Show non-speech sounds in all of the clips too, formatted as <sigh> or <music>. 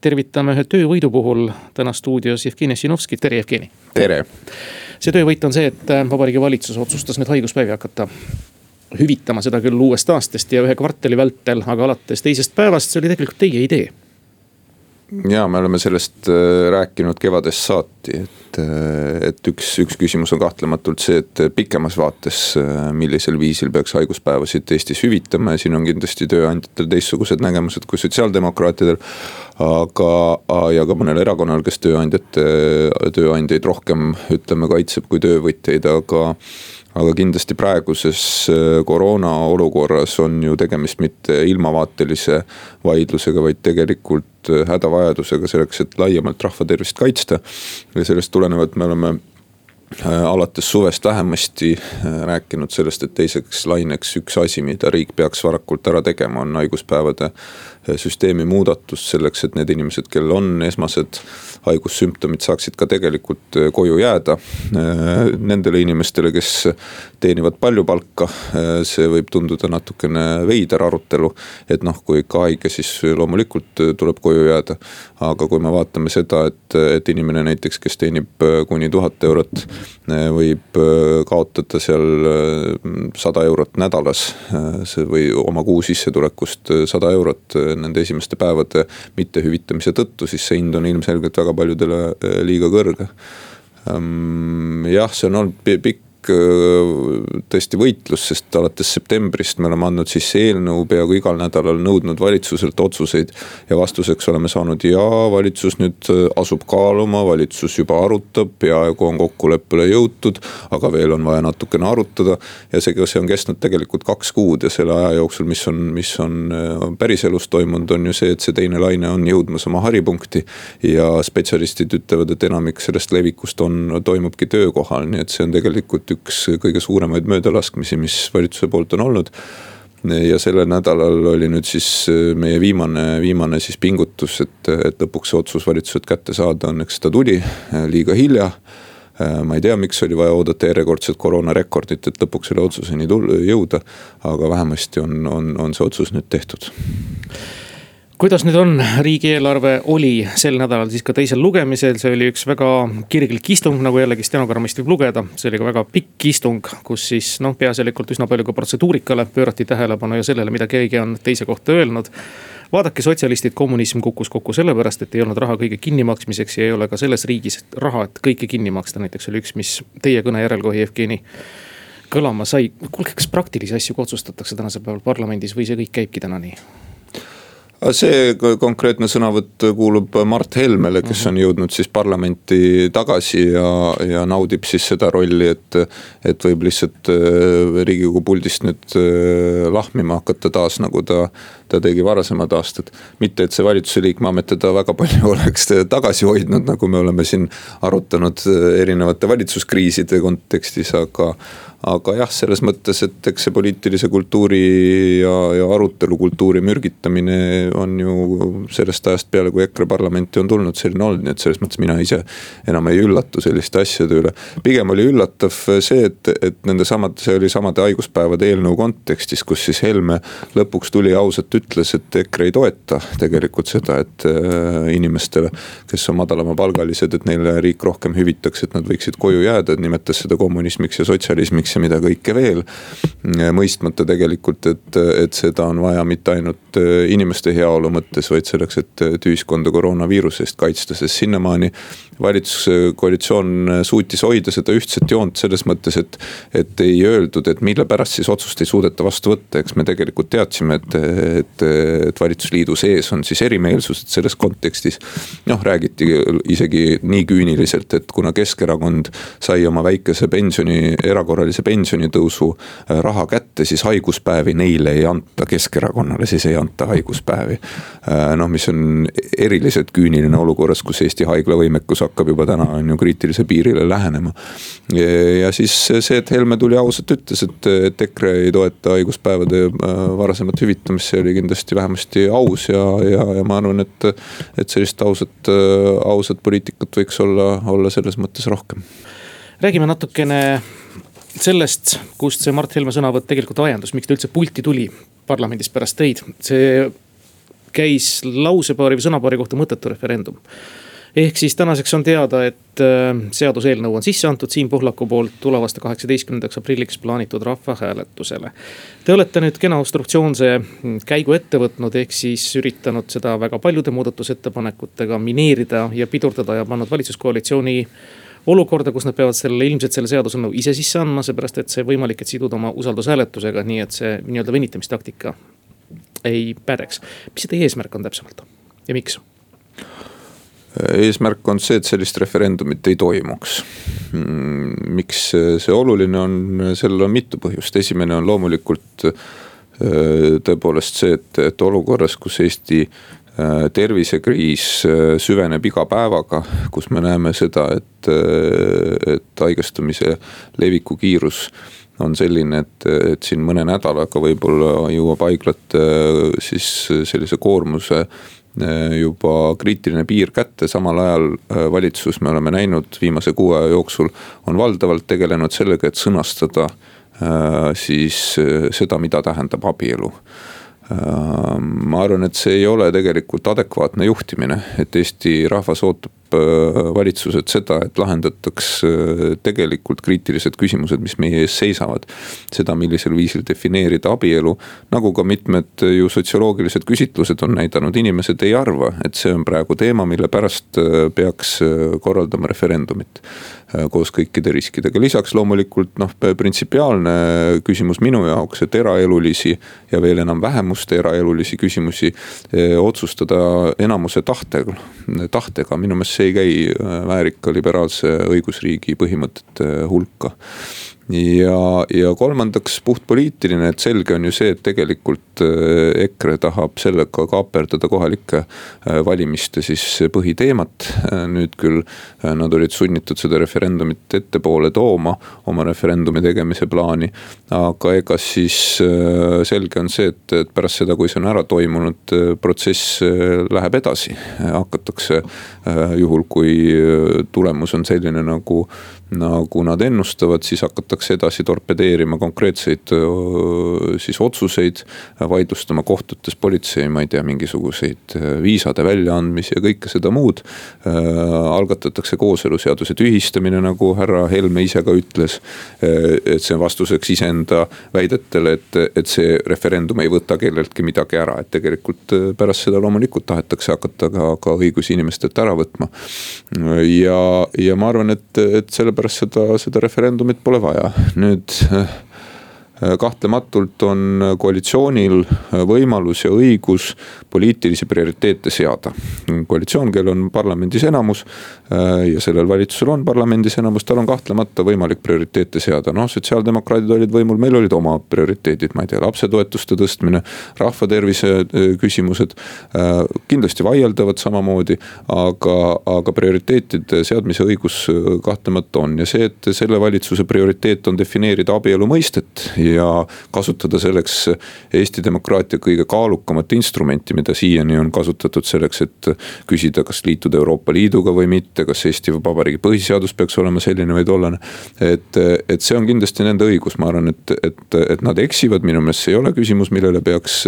tervitame ühe töövõidu puhul täna stuudios Jevgeni Ossinovski, tere Jevgeni. tere. see töövõit on see, et äh, Vabariigi Valitsus otsustas nüüd haiguspäevi hakata hüvitama, seda küll uuest aastast ja ühe kvartali vältel, aga alates teisest päevast, see oli tegelikult teie idee ja me oleme sellest äh, rääkinud kevadest saati, et, äh, et üks, üks küsimus on kahtlematult see, et pikemas vaates, äh, millisel viisil peaks haiguspäevasid Eestis hüvitama ja siin on kindlasti tööandjatel teistsugused nägemused kui sotsiaaldemokraatidel. aga, ja ka mõnel erakonnal, kes tööandjate, tööandjaid rohkem ütleme kaitseb kui töövõtjaid, aga aga kindlasti praeguses äh, koroona olukorras on ju tegemist mitte ilmavaatelise vaidlusega, vaid tegelikult äh, hädavajadusega selleks, et laiemalt rahva tervist kaitsta. ja sellest tulenevalt me oleme äh, alates suvest vähemasti rääkinud sellest, et teiseks laineks üks asi, mida riik peaks varakult ära tegema, on haiguspäevade süsteemi muudatus selleks, et need inimesed, kellel on esmased haigussümptomid, saaksid ka tegelikult äh, koju jääda. Äh, nendele inimestele, kes teenivad palju palka, äh, see võib tunduda natukene veider arutelu. et noh, kui ikka haige, siis loomulikult tuleb koju jääda. aga kui me vaatame seda, et, et inimene näiteks, kes teenib kuni tuhat eurot, võib kaotada seal sada eurot nädalas. või oma kuusissetulekust sada eurot nende esimeste päevade mittehüvitamise tõttu, siis see hind on ilmselgelt väga paljudele eh, liiga kõrge. Ehm, jah, see on olnud pikk tõesti võitlus, sest alates septembrist me oleme andnud sisse eelnõu peaaegu igal nädalal nõudnud valitsuselt otsuseid. ja vastuseks oleme saanud ja valitsus nüüd äh, asub kaaluma, valitsus juba arutab, peaaegu on kokkuleppele jõutud. aga veel on vaja natukene arutada ja see, see on kestnud tegelikult kaks kuud ja selle aja jooksul, mis on, mis on äh, päriselus toimunud, on ju see, et see teine laine on jõudmas oma haripunkti. ja spetsialistid ütlevad, et enamik sellest levikust on, toimubki töökohal, nii et see on tegelikult tegelikult üks kõige suuremaid möödalaskmisi, mis valitsuse poolt on olnud ja sellel nädalal oli nüüd siis äh, meie viimane, viimane siis pingutus, et, et lõpuks see otsus valitsuselt kätte saada, õnneks ta tuli äh, liiga hilja. Äh, ma ei tea, miks oli vaja oodata järjekordset koroonarekordit, et lõpuks selle otsuseni jõuda. aga vähemasti on, on, on see otsus nüüd tehtud kuidas nüüd on, riigieelarve oli sel nädalal siis ka teisel lugemisel, see oli üks väga kirglik istung, nagu jällegi stenogrammist võib lugeda. see oli ka väga pikk istung, kus siis noh, peaasjalikult üsna palju ka protseduurikale pöörati tähelepanu ja sellele, mida keegi on teise kohta öelnud. vaadake, sotsialistid, kommunism kukkus kokku sellepärast, et ei olnud raha kõige kinnimaksmiseks ja ei ole ka selles riigis raha, et kõike kinni maksta, näiteks oli üks, mis teie kõne järel kohe Jevgeni kõlama sai. kuulge, kas praktilisi asju ka otsustatakse tänasel päeval parlamendis või see kõik käibki täna nii? See konkreetne sõnavõtt kuulub Mart Helmele, kes on jõudnud siis parlamenti tagasi ja, ja naudib siis seda rolli, et. et võib lihtsalt äh, riigikogu puldist nüüd äh, lahmima hakata taas, nagu ta, ta tegi varasemad aastad. mitte, et see valitsuse liikme amet teda väga palju <laughs> oleks tagasi hoidnud, nagu me oleme siin arutanud äh, erinevate valitsuskriiside kontekstis, aga aga jah, selles mõttes, et eks see poliitilise kultuuri ja, ja arutelukultuuri mürgitamine on ju sellest ajast peale, kui EKRE parlamenti on tulnud, selline olnud, nii et selles mõttes mina ise enam ei üllatu selliste asjade üle. pigem oli üllatav see, et, et nende samade, see oli samade haiguspäevade eelnõu kontekstis, kus siis Helme lõpuks tuli ausalt ütles, et EKRE ei toeta tegelikult seda, et äh, inimestele, kes on madalamapalgalised, et neile riik rohkem hüvitaks, et nad võiksid koju jääda, nimetas seda kommunismiks ja sotsialismiks ja mida kõike veel. mõistmata tegelikult, et, et seda on vaja mitte ainult äh, inimeste heaolu mõttes, vaid selleks, et, et ühiskonda koroonaviiruse eest kaitsta, sest sinnamaani valitsuskoalitsioon suutis hoida seda ühtset joont selles mõttes, et. et ei öeldud, et mille pärast siis otsust ei suudeta vastu võtta, eks me tegelikult teadsime, et, et, et valitsusliidu sees on siis erimeelsused selles kontekstis. noh, räägiti isegi nii küüniliselt, et kuna Keskerakond sai oma väikese pensioni, erakorralise pensionitõusu äh, raha kätte, siis haiguspäevi neile ei anta, Keskerakonnale siis ei anta haiguspäevi. Äh, noh, mis on eriliselt küüniline olukorras, kus Eesti haiglavõimekus hakkab juba täna on ju kriitilisele piirile lähenema. ja siis see, et Helme tuli ausalt ütles, et, et EKRE ei toeta haiguspäevade äh, varasemat hüvitamist, see oli kindlasti vähemasti aus ja, ja, ja ma arvan, et. et sellist ausat, ausat poliitikat võiks olla, olla selles mõttes rohkem räägime natukene sellest, kust see Mart Helme sõnavõtt tegelikult ajendus, miks ta üldse pulti tuli parlamendis pärast teid, see käis lausepaari või sõnapaari kohta mõttetu referendum ehk siis tänaseks on teada, et äh, seaduseelnõu on sisse antud Siim Pohlaku poolt tulevaste kaheksateistkümnendaks aprilliks plaanitud rahvahääletusele. Te olete nüüd kena obstruktsioonse käigu ette võtnud, ehk siis üritanud seda väga paljude muudatusettepanekutega mineerida ja pidurdada ja pannud valitsuskoalitsiooni olukorda, kus nad peavad selle ilmselt selle seaduseelnõu ise sisse andma, seepärast et see võimalik, et siduda oma usaldushääletusega, nii et see nii-öelda venitamistaktika ei pädeks. mis see teie eesmärk on täpsemalt ja miks? Eesmärk on see, et sellist referendumit ei toimuks. Mm, miks see oluline on, sellel on mitu põhjust, esimene on loomulikult äh, tõepoolest see, et, et olukorras, kus Eesti äh, tervisekriis äh, süveneb iga päevaga, kus me näeme seda, et, et haigestumise leviku kiirus on selline, et, et siin mõne nädalaga võib-olla jõuab haiglate siis sellise koormuse juba kriitiline piir kätte, samal ajal äh, valitsus, me oleme näinud viimase kuu aja jooksul, on valdavalt tegelenud sellega, et sõnastada äh, siis seda, mida tähendab abielu. Ma arvan, et see ei ole tegelikult adekvaatne juhtimine, et Eesti rahvas ootab Äh, valitsuselt seda, et lahendataks äh, tegelikult kriitilised küsimused, mis meie ees seisavad. seda, millisel viisil defineerida abielu, nagu ka mitmed ju sotsioloogilised küsitlused on näidanud, inimesed ei arva, et see on praegu teema, mille pärast äh, peaks korraldama referendumit koos kõikide riskidega, lisaks loomulikult noh, printsipiaalne küsimus minu jaoks, et eraelulisi ja veel enam vähemuste eraelulisi küsimusi otsustada enamuse tahtel, tahtega, minu meelest see ei käi äh, väärika liberaalse õigusriigi põhimõtete hulka ja, ja kolmandaks puhtpoliitiline, et selge on ju see, et tegelikult äh, EKRE tahab sellega kaaperdada kohalike äh, valimiste siis põhiteemat. Äh, nüüd küll nad olid sunnitud seda referendumit ettepoole tooma, oma referendumi tegemise plaani. aga ega siis selge on see, et, et pärast seda, kui see on ära toimunud, protsess läheb edasi. hakatakse juhul, kui tulemus on selline nagu nagu nad ennustavad, siis hakatakse edasi torpedeerima konkreetseid siis otsuseid. vaidlustama kohtutes politsei, ma ei tea, mingisuguseid viisade väljaandmisi ja kõike seda muud. algatatakse kooseluseaduse tühistamine, nagu härra Helme ise ka ütles. et see on vastuseks iseenda väidetele, et, et see referendum ei võta kelleltki midagi ära, et tegelikult pärast seda loomulikult tahetakse hakata ka, ka õigusi inimestelt ära võtma. Ja, ja ma arvan, et, et selle sellepärast seda, seda referendumit pole vaja, nüüd kahtlematult on koalitsioonil äh, võimalus ja õigus poliitilisi prioriteete seada. koalitsioon, kellel on parlamendis enamus äh, ja sellel valitsusel on parlamendis enamus, tal on kahtlemata võimalik prioriteete seada, noh, sotsiaaldemokraadid olid võimul, meil olid oma prioriteedid, ma ei tea, lapsetoetuste tõstmine, rahvatervise küsimused. kindlasti vaieldavad samamoodi, aga, aga prioriteetide seadmise õigus kahtlemata on ja see, et selle valitsuse prioriteet on defineerida abielu mõistet ja kasutada selleks Eesti demokraatia kõige kaalukamat instrumenti, mida siiani on kasutatud selleks, et küsida, kas liituda Euroopa Liiduga või mitte, kas Eesti Vabariigi põhiseadus peaks olema selline või tollane. et, et see on kindlasti nende õigus, ma arvan, et, et, et nad eksivad, minu meelest see ei ole küsimus, millele peaks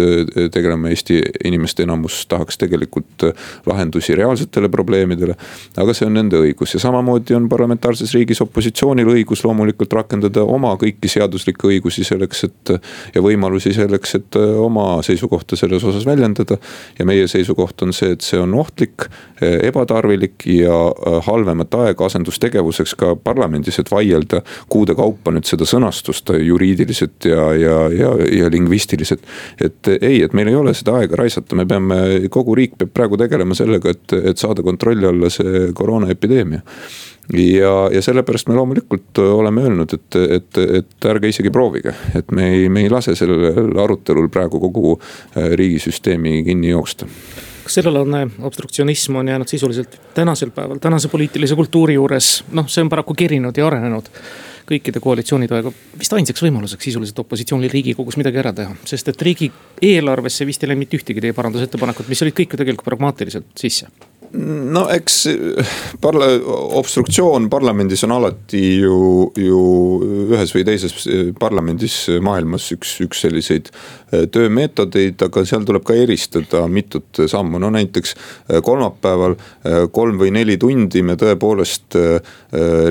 tegelema Eesti inimeste enamus, tahaks tegelikult lahendusi reaalsetele probleemidele. aga see on nende õigus ja samamoodi on parlamentaarses riigis opositsioonil õigus loomulikult rakendada oma kõiki seaduslikke õigusi selleks, et. ja võimalusi selleks, et äh, oma seisukohta selles osas väljendada. ja meie seisukoht on see, et see on ohtlik, äh, ebatarvilik ja äh, halvemat aega asendustegevuseks ka parlamendis, et vaielda kuude kaupa nüüd seda sõnastust juriidiliselt ja, ja, ja, ja lingvistiliselt. et ei, et meil ei ole seda aega raisata, me peame, kogu riik peab praegu tegelema sellega, et, et saada kontrolli alla see koroonaepideemia ja, ja sellepärast me loomulikult oleme öelnud, et, et, et ärge isegi proovige, et me ei, me ei lase sellel arutelul praegu kogu äh, riigisüsteemi kinni jooksta kas sellelane obstruktsionism on jäänud sisuliselt tänasel päeval, tänase poliitilise kultuuri juures, noh, see on paraku kerinud ja arenenud kõikide koalitsioonide aega vist ainsaks võimaluseks sisuliselt opositsioonil riigikogus midagi ära teha. sest et riigieelarvesse vist ei läinud mitte ühtegi teie parandusettepanekut, mis olid kõik ju tegelikult pragmaatiliselt sisse no eks parla-, obstruktsioon parlamendis on alati ju, ju ühes või teises parlamendis maailmas üks, üks selliseid töömeetodeid, aga seal tuleb ka eristada mitut sammu, no näiteks äh, kolmapäeval äh, kolm või neli tundi me tõepoolest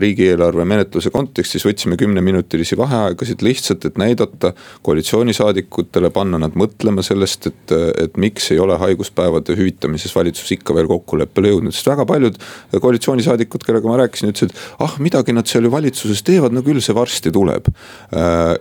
riigieelarve menetluse kontekstis võtsime kümneminutilisi vaheaegasid lihtsalt, et näidata koalitsioonisaadikutele, panna nad mõtlema sellest, et, et miks ei ole haiguspäevade hüvitamises valitsus ikka veel kokkuleppele jõudnud, sest väga paljud koalitsioonisaadikud, kellega ma rääkisin, ütlesid, ah midagi nad seal ju valitsuses teevad, no küll see varsti tuleb. Äh,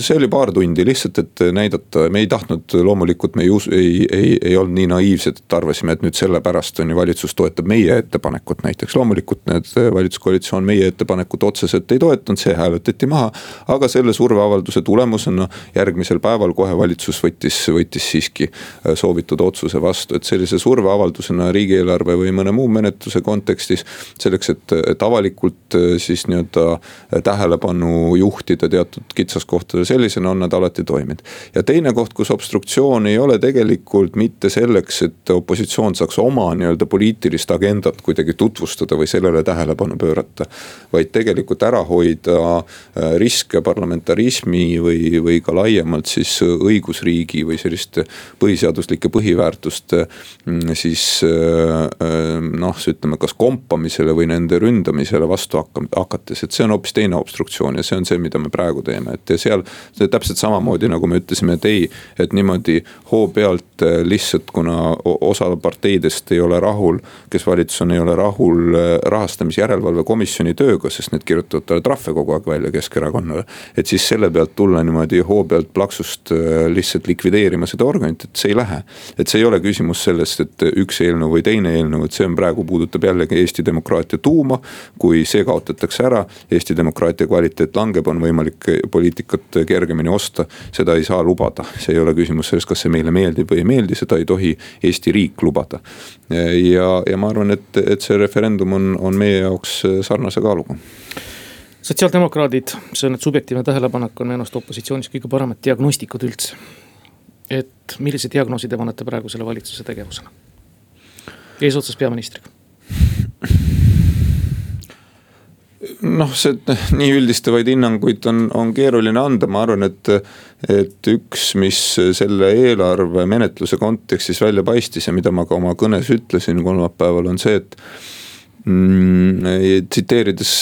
see oli paar tundi lihtsalt, et näidata, me ei tahtnud loomulikult, me ei usu, ei, ei, ei olnud nii naiivsed, et arvasime, et nüüd sellepärast on ju valitsus toetab meie ettepanekut näiteks. loomulikult need valitsuskoalitsioon meie ettepanekut otseselt ei toetanud, see hääletati maha. aga selle surveavalduse tulemusena järgmisel päeval kohe valitsus võttis, võttis siiski soovitud otsuse vastu, et sellise surveavaldusena riigieelarve eelarve või mõne muu menetluse kontekstis. selleks, et, et avalikult äh, siis nii-öelda äh, tähelepanu juhtida teatud kitsaskohtadele, sellisena on nad alati toiminud. ja teine koht, kus obstruktsioon ei ole tegelikult mitte selleks, et opositsioon saaks oma nii-öelda poliitilist agendat kuidagi tutvustada või sellele tähelepanu pöörata. vaid tegelikult ära hoida äh, riske parlamentarismi või, või ka laiemalt siis õigusriigi või selliste põhiseaduslike põhiväärtuste mm, siis noh, ütleme kas kompamisele või nende ründamisele vastu hakates, et see on hoopis teine obstruktsioon ja see on see, mida me praegu teeme, et ja seal. täpselt samamoodi nagu me ütlesime, et ei, et niimoodi hoo pealt äh, lihtsalt, kuna osa parteidest ei ole rahul. kes valitsus on, ei ole rahul äh, rahastamisjärelevalve komisjoni tööga, sest need kirjutavad talle trahve kogu aeg välja Keskerakonnale. et siis selle pealt tulla niimoodi hoo pealt plaksust lihtsalt likvideerima seda organit, et see ei lähe. et see ei ole küsimus sellest, et üks eelnõu või teine eelnõu, et see on praegu puudutab jällegi Eesti demokraatia tuuma. kui see kaotatakse ära, Eesti demokraatia kvaliteet langeb, on võimalik poliitikat kergemini osta. seda ei saa lubada, see ei ole küsimus sellest, kas see meile meeldib või ei meeldi, seda ei tohi Eesti riik lubada. ja, ja ma arvan, et, et see referendum on, on meie jaoks sarnase kaaluga sotsiaaldemokraadid, see on nüüd subjektiivne tähelepanek, on minu arust opositsioonis kõige paremad diagnostikud üldse. et millise diagnoosi te panete praegusele valitsuse tegevusele? eesotsas peaministriga? noh, see nii üldistavaid hinnanguid on, on keeruline anda, ma arvan, et, et üks, mis selle eelarve menetluse kontekstis välja paistis ja mida ma ka oma kõnes ütlesin kolmapäeval, on see, et mm, tsiteerides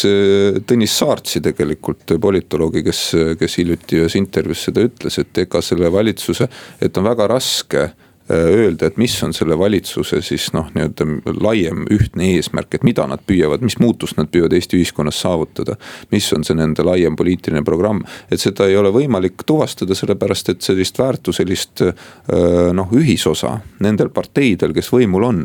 Tõnis Saartsi tegelikult, politoloogi, kes, kes hiljuti ühes intervjuus seda ütles, et ega selle valitsuse, et on väga raske Äh, öelda, et mis on selle valitsuse siis noh, nii-öelda laiem ühtne eesmärk, et mida nad püüavad, mis muutust nad püüavad Eesti ühiskonnas saavutada. mis on see nende laiem poliitiline programm, et seda ei ole võimalik tuvastada, sellepärast et sellist väärtuselist äh, noh, ühisosa nendel parteidel, kes võimul on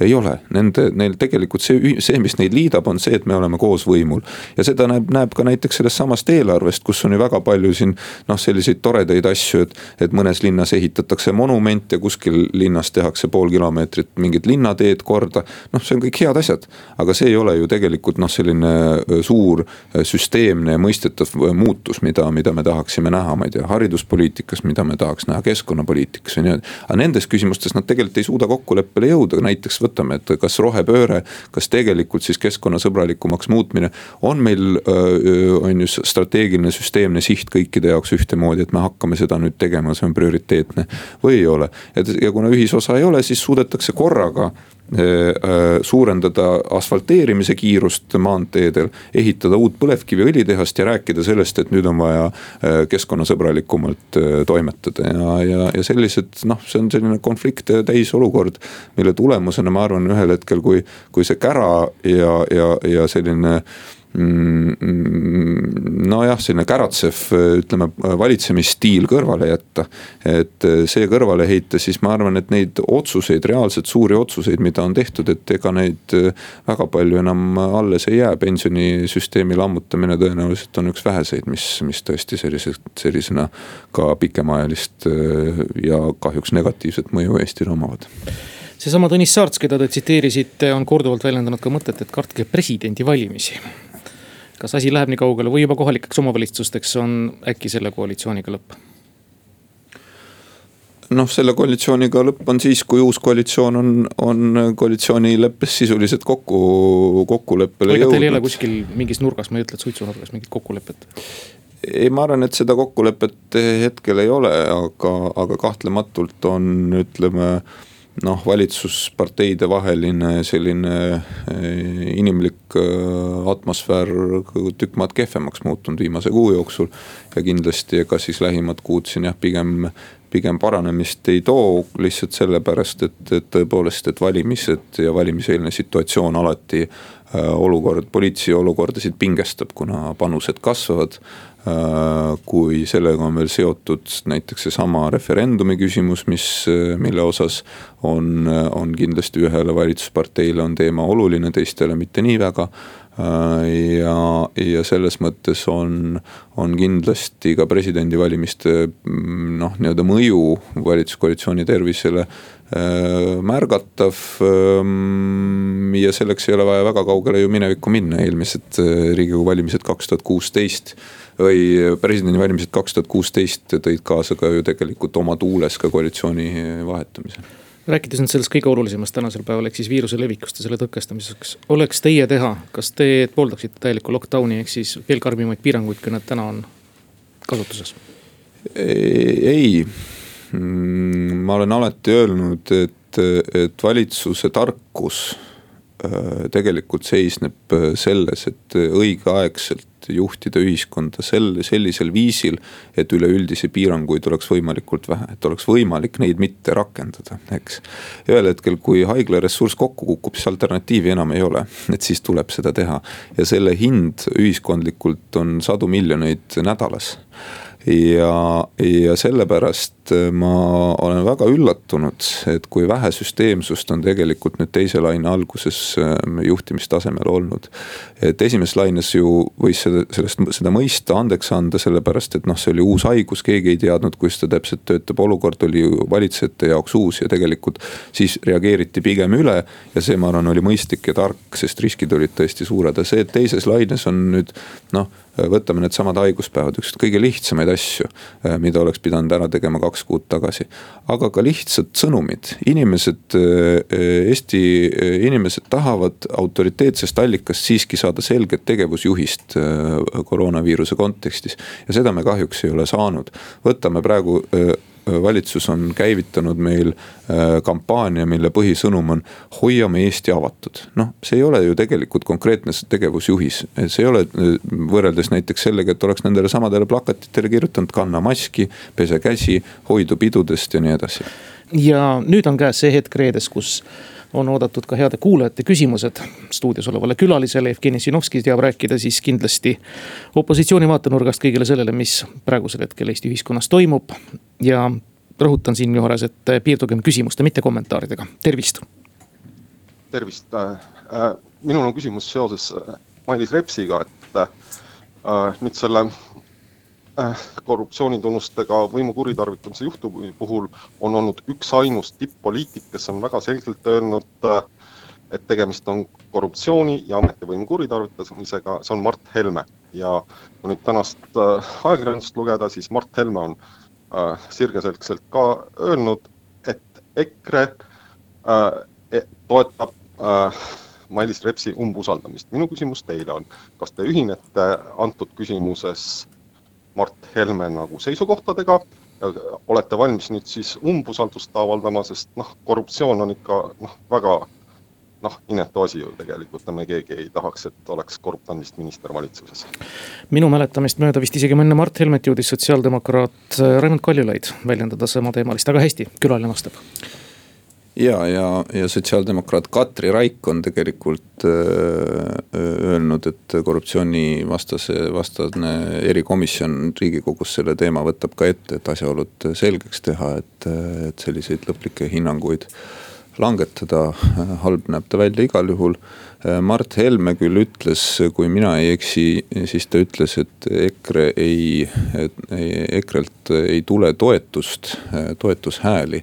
ei ole, nende, neil tegelikult see, see, mis neid liidab, on see, et me oleme koos võimul. ja seda näeb, näeb ka näiteks sellest samast eelarvest, kus on ju väga palju siin noh, selliseid toredaid asju, et. et mõnes linnas ehitatakse monument ja kuskil linnas tehakse pool kilomeetrit mingit linnateed korda. noh, see on kõik head asjad, aga see ei ole ju tegelikult noh, selline suur süsteemne ja mõistetav muutus, mida, mida me tahaksime näha, ma ei tea, hariduspoliitikas, mida me tahaks näha keskkonnapoliitikas nii edasi. aga nendes küsimustes nad tegelikult ei suuda kokkuleppele jõuda, näiteks võtame, et kas rohepööre, kas tegelikult siis keskkonnasõbralikumaks muutmine on meil on ju strateegiline süsteemne siht kõikide jaoks ühtemoodi, et me hakkame seda nüüd tegema, see on prioriteetne või ei ole. ja kuna ühisosa ei ole, siis suudetakse korraga suurendada asfalteerimise kiirust maanteedel, ehitada uut põlevkiviõlitehast ja rääkida sellest, et nüüd on vaja äh, keskkonnasõbralikumalt toimetada ja, ja, ja sellised noh, see on selline konflikte täis olukord. mille tulemusena ma arvan, ühel hetkel, kui, kui see kära ja, ja, ja selline nojah, selline käratsev, ütleme valitsemisstiil kõrvale jätta. et see kõrvale heita, siis ma arvan, et neid otsuseid, reaalselt suuri otsuseid, mida on tehtud, et ega neid väga palju enam alles ei jää. pensionisüsteemi lammutamine tõenäoliselt on üks väheseid, mis, mis tõesti sellised, sellisena ka pikemaajalist ja kahjuks negatiivset mõju Eestile omavad seesama Tõnis Saarts, keda te tsiteerisite, on korduvalt väljendanud ka mõtet, et kartke presidendivalimisi kas asi läheb nii kaugele või juba kohalikeks omavalitsusteks on äkki selle koalitsiooniga lõpp? noh, selle koalitsiooniga lõpp on siis, kui uus koalitsioon on, on koalitsioonileppes sisuliselt kokku, kokkuleppele jõudnud. Teil ei ole kuskil mingis nurgas, ma ei ütle, et suitsunurgas mingit kokkulepet? ei, ma arvan, et seda kokkulepet hetkel ei ole, aga, aga kahtlematult on, ütleme noh, valitsusparteide vaheline selline eh, inimlik eh, atmosfäär tükk maad kehvemaks muutunud viimase kuu jooksul. ja kindlasti ega siis lähimad kuud siin jah, pigem, pigem paranemist ei too, lihtsalt sellepärast, et, et tõepoolest, et valimised ja valimiseelne situatsioon alati eh, olukord, poliitilisi olukordasid pingestab, kuna panused kasvavad kui sellega on veel seotud näiteks seesama referendumi küsimus, mis, mille osas on, on kindlasti ühele valitsusparteile on teema oluline, teistele mitte nii väga. äh, ja, ja selles mõttes on, on kindlasti ka presidendivalimiste mm, noh, nii-öelda mõju valitsuskoalitsiooni tervisele äh, märgatav. Ähm, ja selleks ei ole vaja väga kaugele ju minevikku minna, eelmised riigikogu valimised kaks tuhat kuusteist või presidendivalimised kaks tuhat kuusteist tõid kaasa ka ju tegelikult oma tuules ka koalitsiooni vahetamise rääkides nüüd sellest kõige olulisemast tänasel päeval, ehk siis viiruse levikust ja selle tõkestamiseks, oleks teie teha, kas te pooldaksite täielikku lockdown'i ehk siis veel karmimaid piiranguid, kui need täna on kasutuses? ei, mm, ma olen alati öelnud, et, et valitsuse tarkus tegelikult seisneb selles, et õigeaegselt juhtida ühiskonda sel, sellisel viisil. et üleüldisi piiranguid oleks võimalikult vähe, et oleks võimalik neid mitte rakendada, eks. ühel hetkel, kui haigla ressurss kokku kukub, siis alternatiivi enam ei ole, et siis tuleb seda teha. ja selle hind ühiskondlikult on sadu miljoneid nädalas ja, ja sellepärast äh, ma olen väga üllatunud, et kui vähe süsteemsust on tegelikult nüüd teise laine alguses äh, juhtimistasemel olnud. et esimeses laines ju võis seda, sellest, seda mõista, andeks anda, sellepärast et noh, see oli uus haigus, keegi ei teadnud, kuidas ta täpselt töötab, olukord oli ju valitsejate jaoks uus ja tegelikult siis reageeriti pigem üle. ja see, ma arvan, oli mõistlik ja tark, sest riskid olid tõesti suured, aga see, et teises laines on nüüd noh võtame needsamad haiguspäevad, üks kõige lihtsamaid asju, äh, mida oleks pidanud ära tegema kaks kuud tagasi. aga ka lihtsad sõnumid, inimesed, äh, Eesti äh, inimesed tahavad autoriteetsest allikast siiski saada selget tegevusjuhist koroonaviiruse kontekstis. ja seda me kahjuks ei ole saanud, võtame praegu valitsus on käivitanud meil äh, kampaania, mille põhisõnum on hoiame Eesti avatud. noh, see ei ole ju tegelikult konkreetne tegevusjuhis, see ei ole äh, võrreldes näiteks sellega, et oleks nendele samadele plakatitele kirjutanud kanna maski, pese käsi, hoidu pidudest ja nii edasi. ja nüüd on käes see hetk reedes, kus on oodatud ka heade kuulajate küsimused stuudios olevale külalisele. Jevgeni Sinovski teab rääkida siis kindlasti opositsiooni vaatenurgast kõigele sellele, mis praegusel hetkel Eesti ühiskonnas toimub. ja rõhutan siinjuures, et piirdugem küsimuste, mitte kommentaaridega, tervist. tervist, äh, äh, minul on küsimus seoses äh, Mailis Repsiga, et nüüd selle Äh, korruptsioonitunnustega võimu kuritarvitamise juhtumi puhul on olnud üksainus tipp-poliitik, kes on väga selgelt öelnud, äh, et tegemist on korruptsiooni ja ametivõimu kuritarvitamisega, see on Mart Helme. ja kui nüüd tänast äh, ajakirjandust lugeda, siis Mart Helme on sirgeselgselt ka öelnud, et EKRE e-, toetab Mailis Repsi umbusaldamist. minu küsimus teile on, kas te ühinete antud küsimuses Mart Helme nagu seisukohtadega. olete valmis nüüd siis umbusaldust avaldama, sest noh, korruptsioon on ikka noh, väga noh, inetu asi ju tegelikult ja me keegi ei tahaks, et oleks korruptandist minister valitsuses. minu mäletamist mööda vist isegi enne Mart Helmet jõudis sotsiaaldemokraat Raimond Kaljulaid väljendada samateemalist, aga hästi, külaline vastab ja, ja, ja sotsiaaldemokraat Katri Raik on tegelikult öö, öelnud, et korruptsioonivastase, vastane erikomisjon riigikogus selle teema võtab ka ette, et asjaolud selgeks teha, et, et selliseid lõplikke hinnanguid langetada, halb näeb ta välja igal juhul. Mart Helme küll ütles, kui mina ei eksi, siis ta ütles, et EKRE ei, EKRE-lt ei tule toetust, toetushääli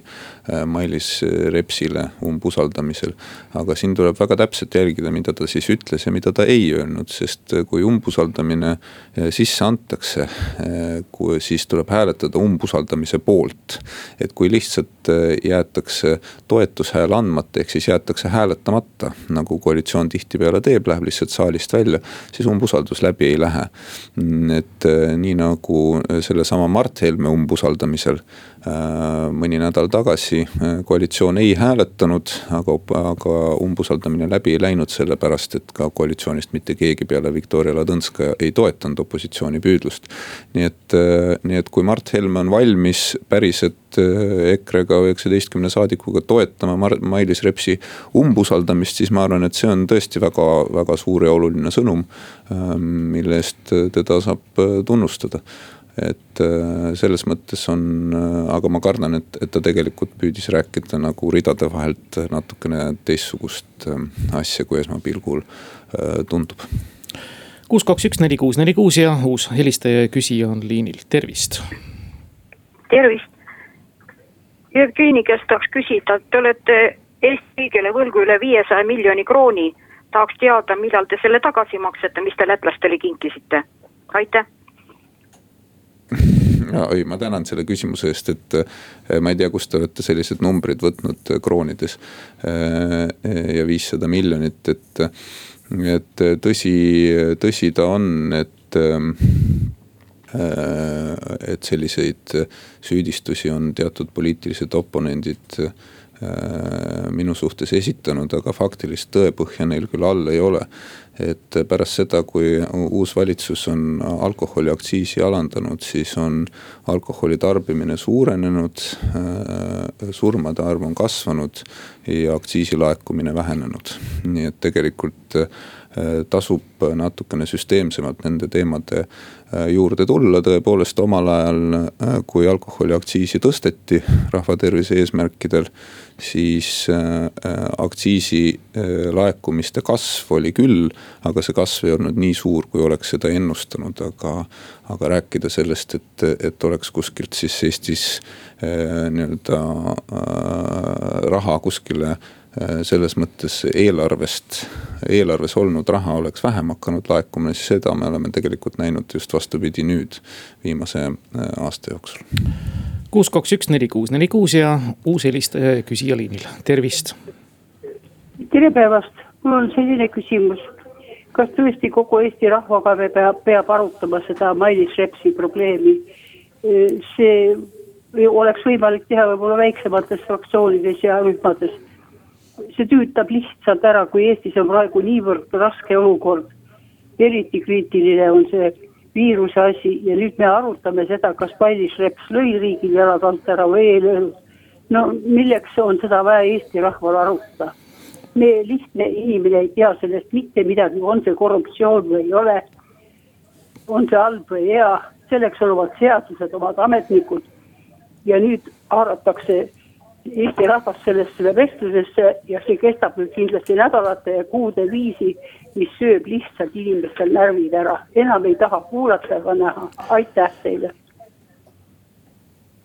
Mailis Repsile umbusaldamisel. aga siin tuleb väga täpselt jälgida, mida ta siis ütles ja mida ta ei öelnud, sest kui umbusaldamine sisse antakse, siis tuleb hääletada umbusaldamise poolt. et kui lihtsalt jäetakse toetushääl andmata, ehk siis jäetakse hääletamata, nagu koalitsioon tihtipeale teeb, läheb lihtsalt saalist välja, siis umbusaldus läbi ei lähe. et nii nagu sellesama Mart Helme umbusaldamisel Äh, mõni nädal tagasi äh, koalitsioon ei hääletanud, aga, aga umbusaldamine läbi ei läinud, sellepärast et ka koalitsioonist mitte keegi peale Viktoria Ladõnskaja ei toetanud opositsiooni püüdlust. nii et, äh, nii et kui Mart Helme on valmis päriselt EKRE-ga üheksateistkümne saadikuga toetama Mailis Repsi umbusaldamist, siis ma arvan, et see on tõesti väga, väga suur ja oluline sõnum, mille eest teda saab tunnustada et äh, selles mõttes on, äh, aga ma kardan, et, et ta tegelikult püüdis rääkida nagu ridade vahelt natukene teistsugust äh, asja, kui esmapilgul tundub. kuus, kaks, üks, neli, kuus, neli, kuus ja uus helistaja ja küsija on liinil, tervist. tervist. Jevgeni käest tahaks küsida, te olete Eesti riigile võlgu üle viiesaja miljoni krooni. tahaks teada, millal te selle tagasi maksate, mis te lätlastele kinkisite, aitäh ja ei, ma tänan selle küsimuse eest, et eh, ma ei tea, kust te olete sellised numbrid võtnud eh, kroonides. Eh, ja viissada miljonit, et, et tõsi, tõsi ta on, et et selliseid süüdistusi on teatud poliitilised oponendid minu suhtes esitanud, aga faktilist tõepõhja neil küll all ei ole et pärast seda, kui uus valitsus on alkoholiaktsiisi alandanud, siis on alkoholi tarbimine suurenenud, äh, surmade arv on kasvanud ja aktsiisi laekumine vähenenud. nii et tegelikult äh, tasub natukene süsteemsemalt nende teemade äh, juurde tulla, tõepoolest omal ajal, kui alkoholiaktsiisi tõsteti rahvatervise eesmärkidel siis äh, äh, aktsiisi äh, laekumiste kasv oli küll, aga see kasv ei olnud nii suur, kui oleks seda ennustanud, aga. aga rääkida sellest, et, et oleks kuskilt siis Eestis nii-öelda raha kuskile selles mõttes eelarvest, eelarves olnud raha oleks vähem hakanud laekuma, siis seda me oleme tegelikult näinud just vastupidi nüüd viimase aasta jooksul kuus, kaks, üks, neli, kuus, neli, kuus ja uus helistaja ja küsija liinil, tervist. tere päevast, mul on selline küsimus. kas tõesti kogu Eesti rahvakaare peab, peab arutama seda Mailis Repsi probleemi? see oleks võimalik teha võib-olla väiksemates fraktsioonides ja rühmades. See tüütab lihtsalt ära, kui Eestis on praegu niivõrd raske olukord. eriti kriitiline on see viiruse asi ja nüüd me arutame seda, kas Mailis Reps lõi riigil jalad alt ära või ei löönud. no milleks on seda vaja Eesti rahval arutada? me lihtne inimene ei tea sellest mitte midagi, on see korruptsioon või ei ole. on see halb või hea, selleks on omad seadused, omad ametnikud. ja nüüd haaratakse Eesti rahvast sellesse vestlusesse ja see kestab nüüd kindlasti nädalate ja kuude viisi, mis sööb lihtsalt inimestel närvid ära, enam ei taha kuulata ega näha, aitäh teile!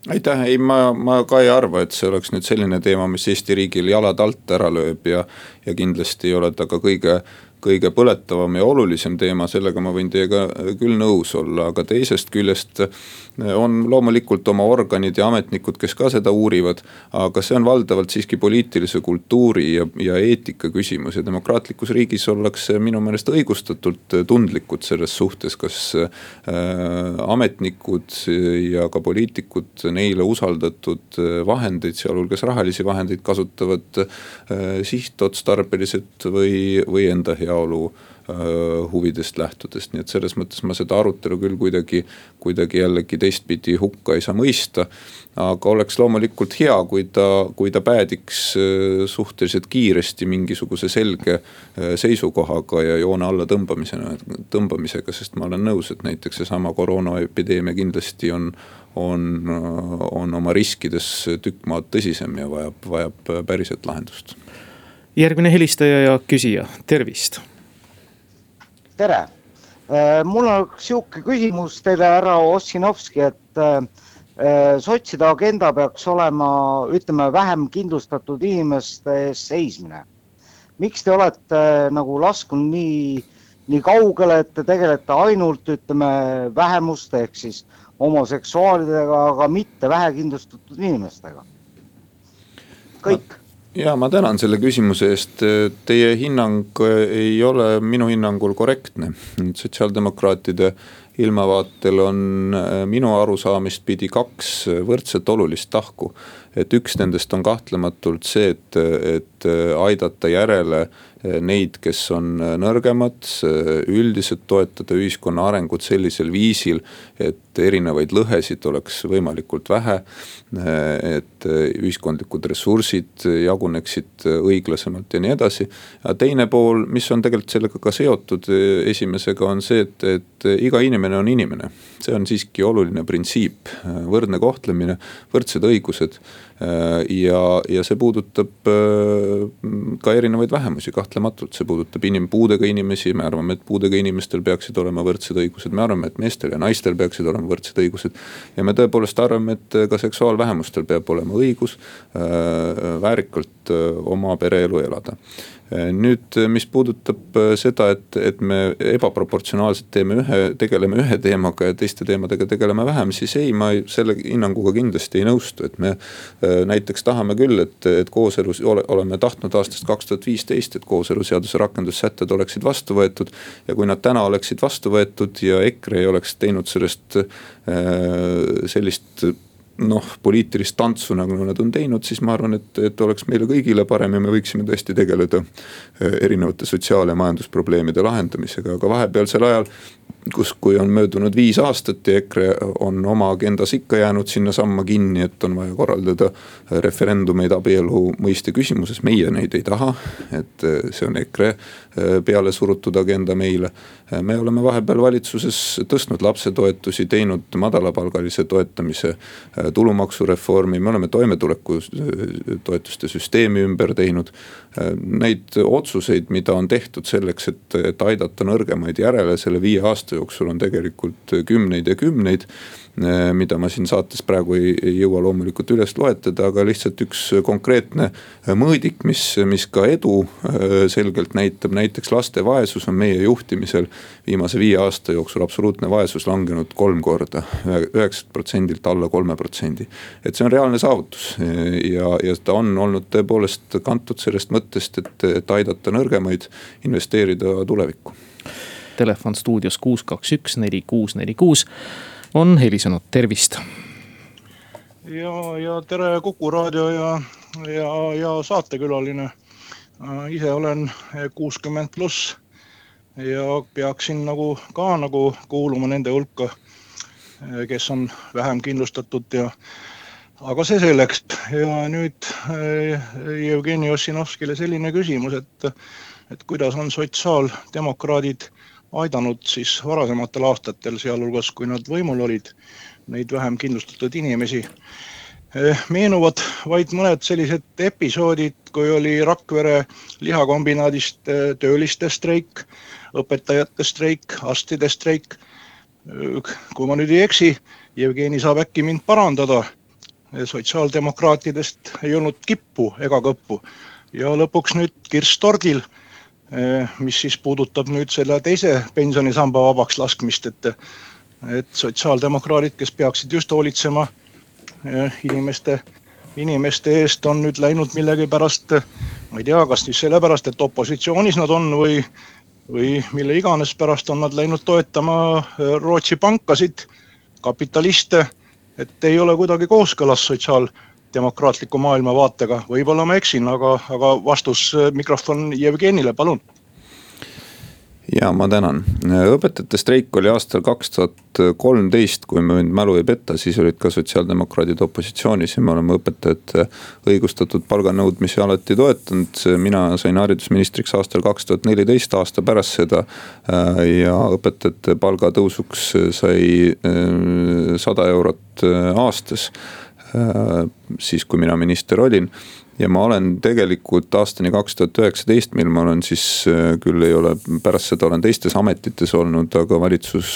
Aitäh, ei ma, ma ka ei arva, et see oleks nüüd selline teema, mis Eesti riigil jalad alt ära lööb ja, ja kindlasti ei ole ta ka kõige kõige põletavam ja olulisem teema, sellega ma võin teiega küll nõus olla, aga teisest küljest on loomulikult oma organid ja ametnikud, kes ka seda uurivad. aga see on valdavalt siiski poliitilise kultuuri ja, ja eetika küsimus ja demokraatlikus riigis ollakse minu meelest õigustatult tundlikud selles suhtes, kas äh, ametnikud ja ka poliitikud neile usaldatud vahendeid, sealhulgas rahalisi vahendeid kasutavad äh, sihtotstarbeliselt või, või enda heaolu Äh, huvidest lähtudest, nii et selles mõttes ma seda arutelu küll kuidagi, kuidagi jällegi teistpidi hukka ei saa mõista. aga oleks loomulikult hea, kui ta, kui ta päädiks äh, suhteliselt kiiresti mingisuguse selge äh, seisukohaga ja joone alla tõmbamisena, tõmbamisega, sest ma olen nõus, et näiteks seesama koroonaepideemia kindlasti on on, on oma riskides tükk maad tõsisem ja vajab, vajab päriselt lahendust. Järgmine helistaja ja küsija, tervist tere. Äh, mul on sihuke küsimus teile, härra Ossinovski, et äh, sotside agenda peaks olema, ütleme, vähem kindlustatud inimeste eest seismine. miks te olete nagu lasknud nii, nii kaugele, et te tegelete ainult, ütleme, vähemuste ehk siis homoseksuaalidega, aga mitte vähekindlustatud inimestega? kõik ja ma tänan selle küsimuse eest, teie hinnang ei ole minu hinnangul korrektne. sotsiaaldemokraatide ilmavaatel on minu arusaamist pidi kaks võrdselt olulist tahku. et üks nendest on kahtlematult see, et, et aidata järele neid, kes on nõrgemad, üldiselt toetada ühiskonna arengut sellisel viisil, et erinevaid lõhesid oleks võimalikult vähe. et ühiskondlikud ressursid jaguneksid õiglasemalt ja nii edasi. ja teine pool, mis on tegelikult sellega ka seotud, esimesega on see, et, et iga inimene on inimene. see on siiski oluline printsiip, võrdne kohtlemine, võrdsed õigused ja, ja see puudutab ka erinevaid vähemusi, kahtlematult, see puudutab inim-, puudega inimesi, me arvame, et puudega inimestel peaksid olema võrdsed õigused, me arvame, et meestel ja naistel peaksid olema võrdsed õigused. ja me tõepoolest arvame, et ka seksuaalvähemustel peab olema õigus äh, väärikalt äh, oma pereelu elada nüüd, mis puudutab äh, seda, et, et me ebaproportsionaalselt teeme ühe, tegeleme ühe teemaga ja teiste teemadega tegeleme vähem, siis ei, ma ei, selle hinnanguga kindlasti ei nõustu, et me äh, näiteks tahame küll, et, et kooselus, oleme tahtnud aastast kaks tuhat viisteist, et kooseluseaduse rakendussätted oleksid vastu võetud. ja kui nad täna oleksid vastu võetud ja EKRE ei oleks teinud sellest äh, sellist noh, poliitilist tantsu, nagu nad on teinud, siis ma arvan, et, et oleks meile kõigile parem ja me võiksime tõesti tegeleda äh, erinevate sotsiaal- ja majandusprobleemide lahendamisega, aga vahepealsel ajal kus, kui on möödunud viis aastat ja EKRE on oma agendas ikka jäänud sinnasamma kinni, et on vaja korraldada referendumeid abielu mõiste küsimuses, meie neid ei taha. et eh, see on EKRE eh, peale surutud agenda meile. Eh, me oleme vahepeal valitsuses tõstnud lapsetoetusi, teinud madalapalgalise toetamise tulumaksureformi, me oleme toimetulekutoetuste süsteemi ümber teinud. Neid otsuseid, mida on tehtud selleks, et, et aidata nõrgemaid järele selle viie aasta jooksul on tegelikult kümneid ja kümneid Äh, mida ma siin saates praegu ei, ei jõua loomulikult üles loetleda, aga lihtsalt üks konkreetne mõõdik, mis, mis ka edu äh, selgelt näitab, näiteks laste vaesus on meie juhtimisel viimase viie aasta jooksul absoluutne vaesus langenud kolm korda, üheksalt protsendilt alla kolme protsendi. et see on reaalne saavutus. Ja, ja ta on olnud tõepoolest kantud sellest mõttest, et, et aidata nõrgemaid investeerida tulevikku. Telefon stuudios kuus, kaks, üks, neli, kuus, neli, kuus on helisenud, tervist. ja, ja tere Kuku raadio ja, ja, ja saatekülaline. Äh, ise olen kuuskümmend pluss ja peaksin nagu ka nagu kuuluma nende hulka, äh, kes on vähem kindlustatud ja aga see selleks ja nüüd äh, Jevgeni Ossinovskile selline küsimus, et, et kuidas on sotsiaaldemokraadid aidanud siis varasematel aastatel, sealhulgas kui nad võimul olid, neid vähem kindlustatud inimesi. Eh, meenuvad vaid mõned sellised episoodid, kui oli Rakvere lihakombinaadist eh, tööliste streik, õpetajate streik, arstide streik. Eh, kui ma nüüd ei eksi, Jevgeni saab äkki mind parandada. sotsiaaldemokraatidest ei olnud kippu ega kõppu ja lõpuks nüüd kirss tordil mis siis puudutab nüüd selle teise pensionisamba vabaks laskmist, et, et sotsiaaldemokraadid, kes peaksid just hoolitsema eh, inimeste, inimeste eest, on nüüd läinud millegipärast, ma ei tea, kas siis sellepärast, et opositsioonis nad on või, või mille iganes pärast on nad läinud toetama eh, Rootsi pankasid, kapitaliste, et ei ole kuidagi kooskõlas sotsiaal demokraatliku maailmavaatega, võib-olla ma eksin, aga, aga vastus äh, mikrofon Jevgenile, palun ja ma tänan, õpetajate streik oli aastal kaks tuhat kolmteist, kui mind mälu ei peta, siis olid ka sotsiaaldemokraadid opositsioonis ja me oleme õpetajate õigustatud palganõudmisi alati toetanud. mina sain haridusministriks aastal kaks tuhat neliteist, aasta pärast seda. Äh, ja õpetajate palgatõusuks sai äh, sada eurot aastas siis kui mina minister olin ja ma olen tegelikult aastani kaks tuhat üheksateist, mil ma olen siis küll ei ole, pärast seda olen teistes ametites olnud, aga valitsus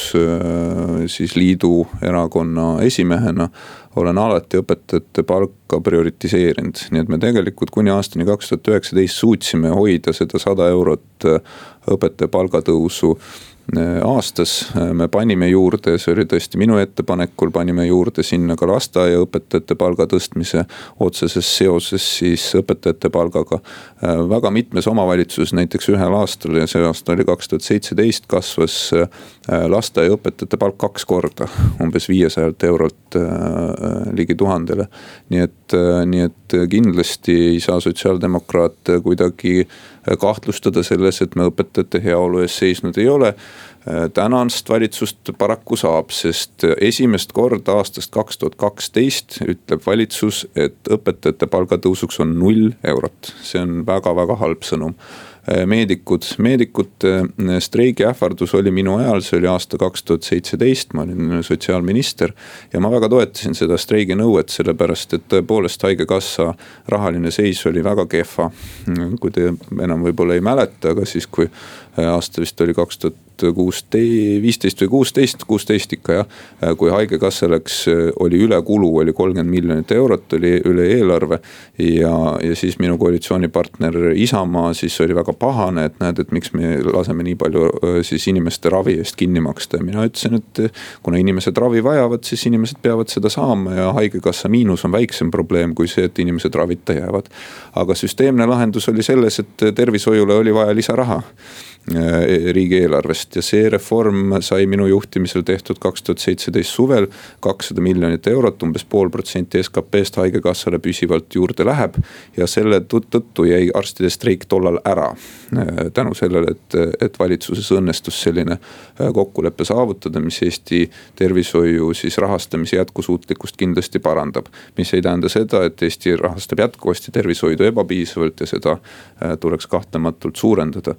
siis liidu erakonna esimehena. olen alati õpetajate palka prioritiseerinud, nii et me tegelikult kuni aastani kaks tuhat üheksateist suutsime hoida seda sada eurot õpetaja palgatõusu Äh, aastas äh, me panime juurde, see oli tõesti minu ettepanekul, panime juurde sinna ka lasteaiaõpetajate palga tõstmise otseses seoses siis õpetajate palgaga. Äh, väga mitmes omavalitsuses, näiteks ühel aastal ja see aasta oli kaks tuhat seitseteist, kasvas lasteaiaõpetajate palk kaks korda, umbes viiesajalt eurolt ligi tuhandele. nii et, nii et kindlasti ei saa sotsiaaldemokraate kuidagi kahtlustada selles, et me õpetajate heaolu eest seisnud ei ole tänast valitsust paraku saab, sest esimest korda aastast kaks tuhat kaksteist ütleb valitsus, et õpetajate palgatõusuks on null eurot. see on väga-väga halb sõnum Äh, meedikud, meedikute äh, streigi ähvardus oli minu ajal, see oli aasta kaks tuhat seitseteist, ma olin sotsiaalminister. ja ma väga toetasin seda streiginõuet, sellepärast et tõepoolest haigekassa rahaline seis oli väga kehva. kui te enam võib-olla ei mäleta, aga siis kui äh, aasta vist oli kaks tuhat kuusteist, viisteist või kuusteist, kuusteist ikka jah. kui haigekassa läks, oli ülekulu, oli kolmkümmend miljonit eurot, oli üle eelarve. ja, ja siis minu koalitsioonipartner Isamaa siis oli väga pahane, et näed, et miks me laseme nii palju siis inimeste ravi eest kinni maksta ja mina ütlesin, et. kuna inimesed ravi vajavad, siis inimesed peavad seda saama ja haigekassa miinus on väiksem probleem kui see, et inimesed ravita jäävad. aga süsteemne lahendus oli selles, et tervishoiule oli vaja lisaraha riigieelarvest ja see reform sai minu juhtimisel tehtud kaks tuhat seitseteist suvel. kakssada miljonit eurot, umbes pool protsenti SKP-st haigekassale püsivalt juurde läheb. ja selle tõttu jäi arstide streik tollal ära. Äh, tänu sellele, et, et valitsuses õnnestus selline äh, kokkulepe saavutada, mis Eesti tervishoiu siis rahastamise jätkusuutlikkust kindlasti parandab. mis ei tähenda seda, et Eesti rahastab jätkuvasti tervishoidu ebapiisavalt ja seda tuleks kahtlematult suurendada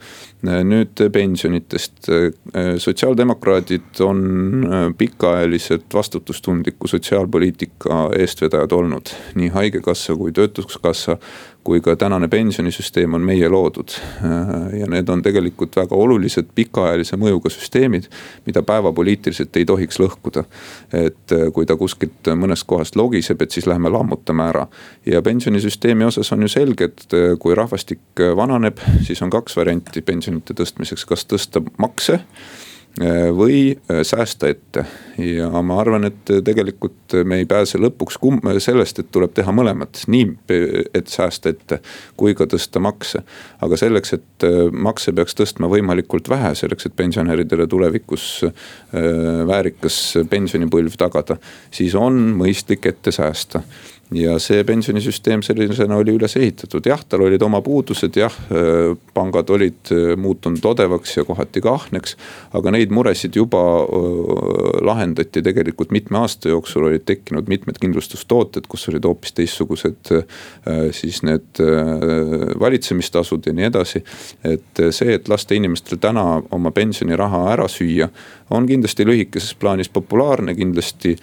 nüüd pensionitest. sotsiaaldemokraadid on pikaajaliselt vastutustundliku sotsiaalpoliitika eestvedajad olnud, nii haigekassa kui töötuskassa kui ka tänane pensionisüsteem on meie loodud. ja need on tegelikult väga olulised pikaajalise mõjuga süsteemid, mida päevapoliitiliselt ei tohiks lõhkuda. et kui ta kuskilt mõnest kohast logiseb, et siis lähme lammutame ära. ja pensionisüsteemi osas on ju selge, et kui rahvastik vananeb, siis on kaks varianti pensionite tõstmiseks, kas tõsta makse Äh, või äh, säästa ette. ja ma arvan, et tegelikult me ei pääse lõpuks kum-, sellest, et tuleb teha mõlemat, nii et säästa ette kui ka tõsta makse. aga selleks, et äh, makse peaks tõstma võimalikult vähe, selleks, et pensionäridele tulevikus väärikas pensionipõlv tagada, siis on mõistlik ette säästa ja see pensionisüsteem sellisena oli üles ehitatud, jah, tal olid oma puudused, jah, pangad olid muutunud odevaks ja kohati ka ahneks. aga neid muresid juba lahendati tegelikult mitme aasta jooksul, olid tekkinud mitmed kindlustustooted, kus olid hoopis teistsugused siis need valitsemistasud ja nii edasi. et see, et lasta inimestel täna oma pensioniraha ära süüa, on kindlasti lühikeses plaanis populaarne, kindlasti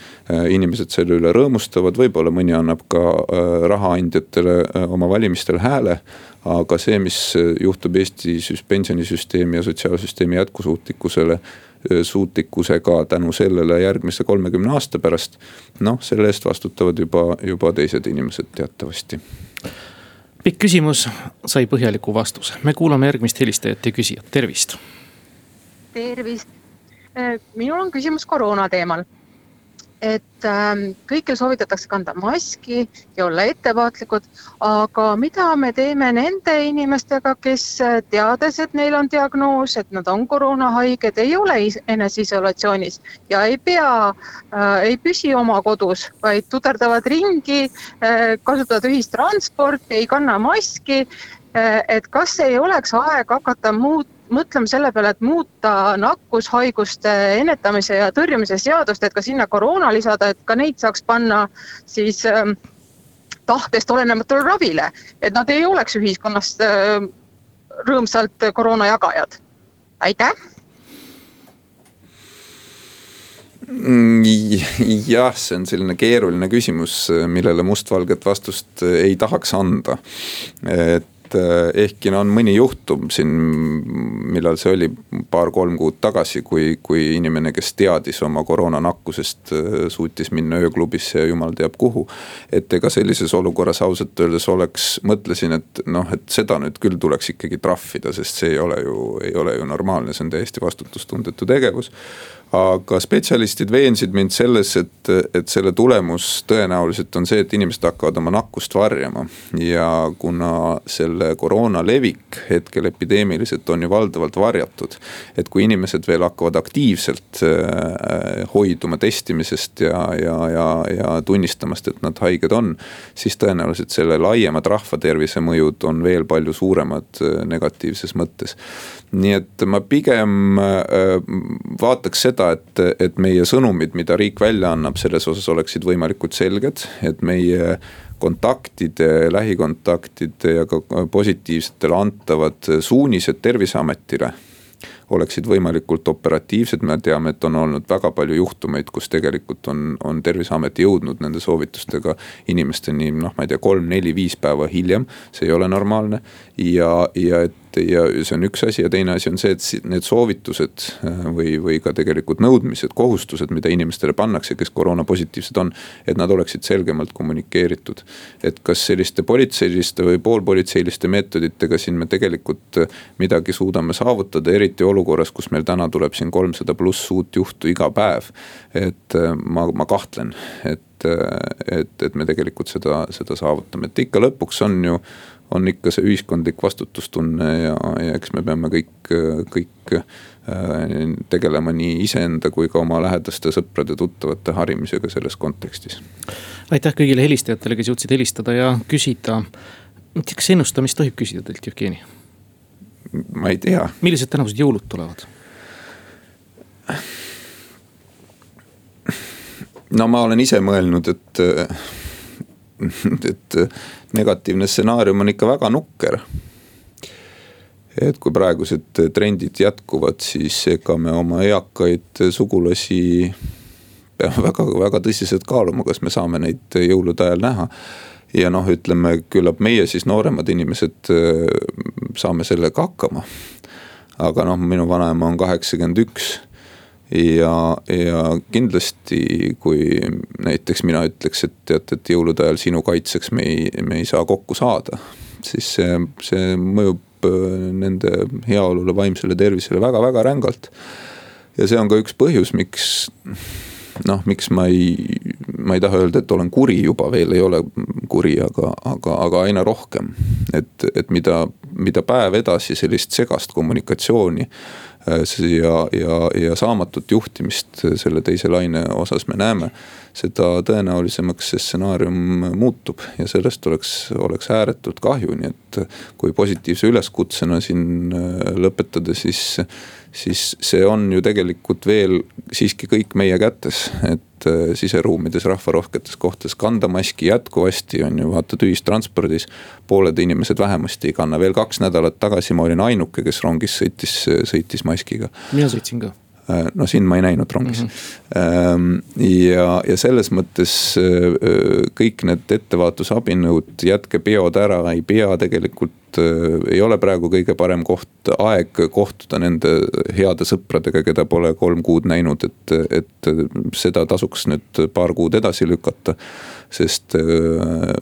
inimesed selle üle rõõmustavad, võib-olla mõni annab annab ka äh, rahaandjatele äh, oma valimistel hääle. aga see, mis äh, juhtub Eesti pensionisüsteemi ja sotsiaalsüsteemi jätkusuutlikkusele suutlikkusega tänu sellele järgmise kolmekümne aasta pärast. noh, selle eest vastutavad juba, juba teised inimesed teatavasti. pikk küsimus sai põhjaliku vastuse, me kuulame järgmist helistajat ja küsijat, tervist. tervist, minul on küsimus koroona teemal et ähm, kõigil soovitatakse kanda maski ja olla ettevaatlikud, aga mida me teeme nende inimestega, kes äh, teades, et neil on diagnoos, et nad on koroonahaiged, ei ole eneseisolatsioonis ja ei pea äh,, ei püsi oma kodus, vaid tuterdavad ringi äh,, kasutavad ühistransporti, ei kanna maski äh,. et kas ei oleks aeg hakata muutma mõtlema selle peale, et muuta nakkushaiguste ennetamise ja tõrjumise seadust, et ka sinna koroona lisada, et ka neid saaks panna siis äh, tahtest olenematule ravile, et nad ei oleks ühiskonnast äh, rõõmsalt koroona jagajad. aitäh Mm, jah, see on selline keeruline küsimus, millele mustvalget vastust ei tahaks anda. et et eh, ehkki no on mõni juhtum siin, millal see oli, paar-kolm kuud tagasi, kui, kui inimene, kes teadis oma koroonanakkusest, eh, suutis minna ööklubisse ja jumal teab kuhu. et ega sellises olukorras ausalt öeldes oleks, mõtlesin, et noh, et seda nüüd küll tuleks ikkagi trahvida, sest see ei ole ju, ei ole ju normaalne, see on täiesti vastutustundetu tegevus aga spetsialistid veensid mind selles, et, et selle tulemus tõenäoliselt on see, et inimesed hakkavad oma nakkust varjama. ja kuna selle koroona levik hetkel epideemiliselt on ju valdavalt varjatud. et kui inimesed veel hakkavad aktiivselt äh, hoiduma testimisest ja, ja, ja, ja tunnistamast, et nad haiged on. siis tõenäoliselt selle laiemad rahvatervise mõjud on veel palju suuremad äh, negatiivses mõttes. nii et ma pigem äh, vaataks seda seda, et, et meie sõnumid, mida riik välja annab, selles osas oleksid võimalikult selged, et meie kontaktide, lähikontaktide ja ka positiivsetele antavad suunised terviseametile oleksid võimalikult operatiivsed, me teame, et on olnud väga palju juhtumeid, kus tegelikult on, on terviseamet jõudnud nende soovitustega inimesteni noh, ma ei tea, kolm-neli-viis päeva hiljem. see ei ole normaalne ja, ja et ja see on üks asi ja teine asi on see, et need soovitused äh, või, või ka tegelikult nõudmised, kohustused, mida inimestele pannakse, kes koroonapositiivsed on. et nad oleksid selgemalt kommunikeeritud. et kas selliste politseiliste või poolpolitseiliste meetoditega siin me tegelikult äh, midagi suudame saavutada, eriti olukorras, kus meil täna tuleb siin kolmsada pluss uut juhtu iga päev. et äh, ma, ma kahtlen, et et, et me tegelikult seda, seda saavutame, et ikka lõpuks on ju on ikka see ühiskondlik vastutustunne ja, ja eks me peame kõik, kõik äh, tegelema nii iseenda kui ka oma lähedaste sõprade-tuttavate harimisega selles kontekstis. aitäh kõigile helistajatele, kes jõudsid helistada ja küsida. kas ennustamist tohib küsida teilt, Jevgeni? ma ei tea. millised tänavused jõulud tulevad? no ma olen ise mõelnud, et, et negatiivne stsenaarium on ikka väga nukker. et kui praegused trendid jätkuvad, siis ega me oma eakaid sugulasi peame <laughs> väga, väga tõsiselt kaaluma, kas me saame neid jõulude ajal näha. ja noh, ütleme küllap meie siis nooremad inimesed saame sellega hakkama. aga noh, minu vanaema on kaheksakümmend üks ja, ja kindlasti, kui näiteks mina ütleks, et tead, et jõulude ajal sinu kaitseks me ei, me ei saa kokku saada. siis see, see mõjub äh, nende heaolule, vaimsele tervisele väga-väga rängalt. ja see on ka üks põhjus, miks noh, miks ma ei, ma ei taha öelda, et olen kuri juba, veel ei ole kuri, aga, aga, aga aina rohkem. et, et mida, mida päev edasi sellist segast kommunikatsiooni ja, ja, ja saamatut juhtimist selle teise laine osas me näeme. seda tõenäolisemaks see stsenaarium muutub ja sellest oleks, oleks ääretult kahju, nii et kui positiivse üleskutsena siin äh, lõpetada, siis siis see on ju tegelikult veel siiski kõik meie kätes, et äh, siseruumides, rahvarohketes kohtades kanda maski jätkuvasti on ju vaatad ühistranspordis. pooled inimesed vähemasti ei kanna, veel kaks nädalat tagasi ma olin ainuke, kes rongis sõitis, sõitis maskiga. mina sõitsin ka Äh, no sind ma ei näinud rongis mm. -hmm. ja, ja selles mõttes äh, kõik need ettevaatusabinõud, jätke peod ära, ei pea tegelikult ei ole praegu kõige parem koht, aeg kohtuda nende heade sõpradega, keda pole kolm kuud näinud, et, et seda tasuks nüüd paar kuud edasi lükata sest äh,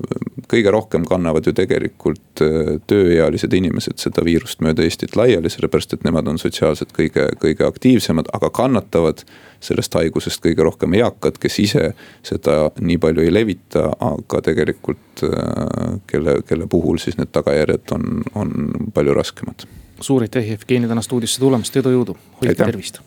kõige rohkem kannavad ju tegelikult äh, tööealised inimesed seda viirust mööda Eestit laiali, sellepärast et nemad on sotsiaalselt kõige, kõige aktiivsemad, aga kannatavad sellest haigusest kõige rohkem eakad, kes ise seda nii palju ei levita, aga tegelikult äh, kelle, kelle puhul siis need tagajärjed on, on palju raskemad. suur aitäh, Jevgeni, täna stuudiosse tulemast, edu, jõudu, hoidke tervist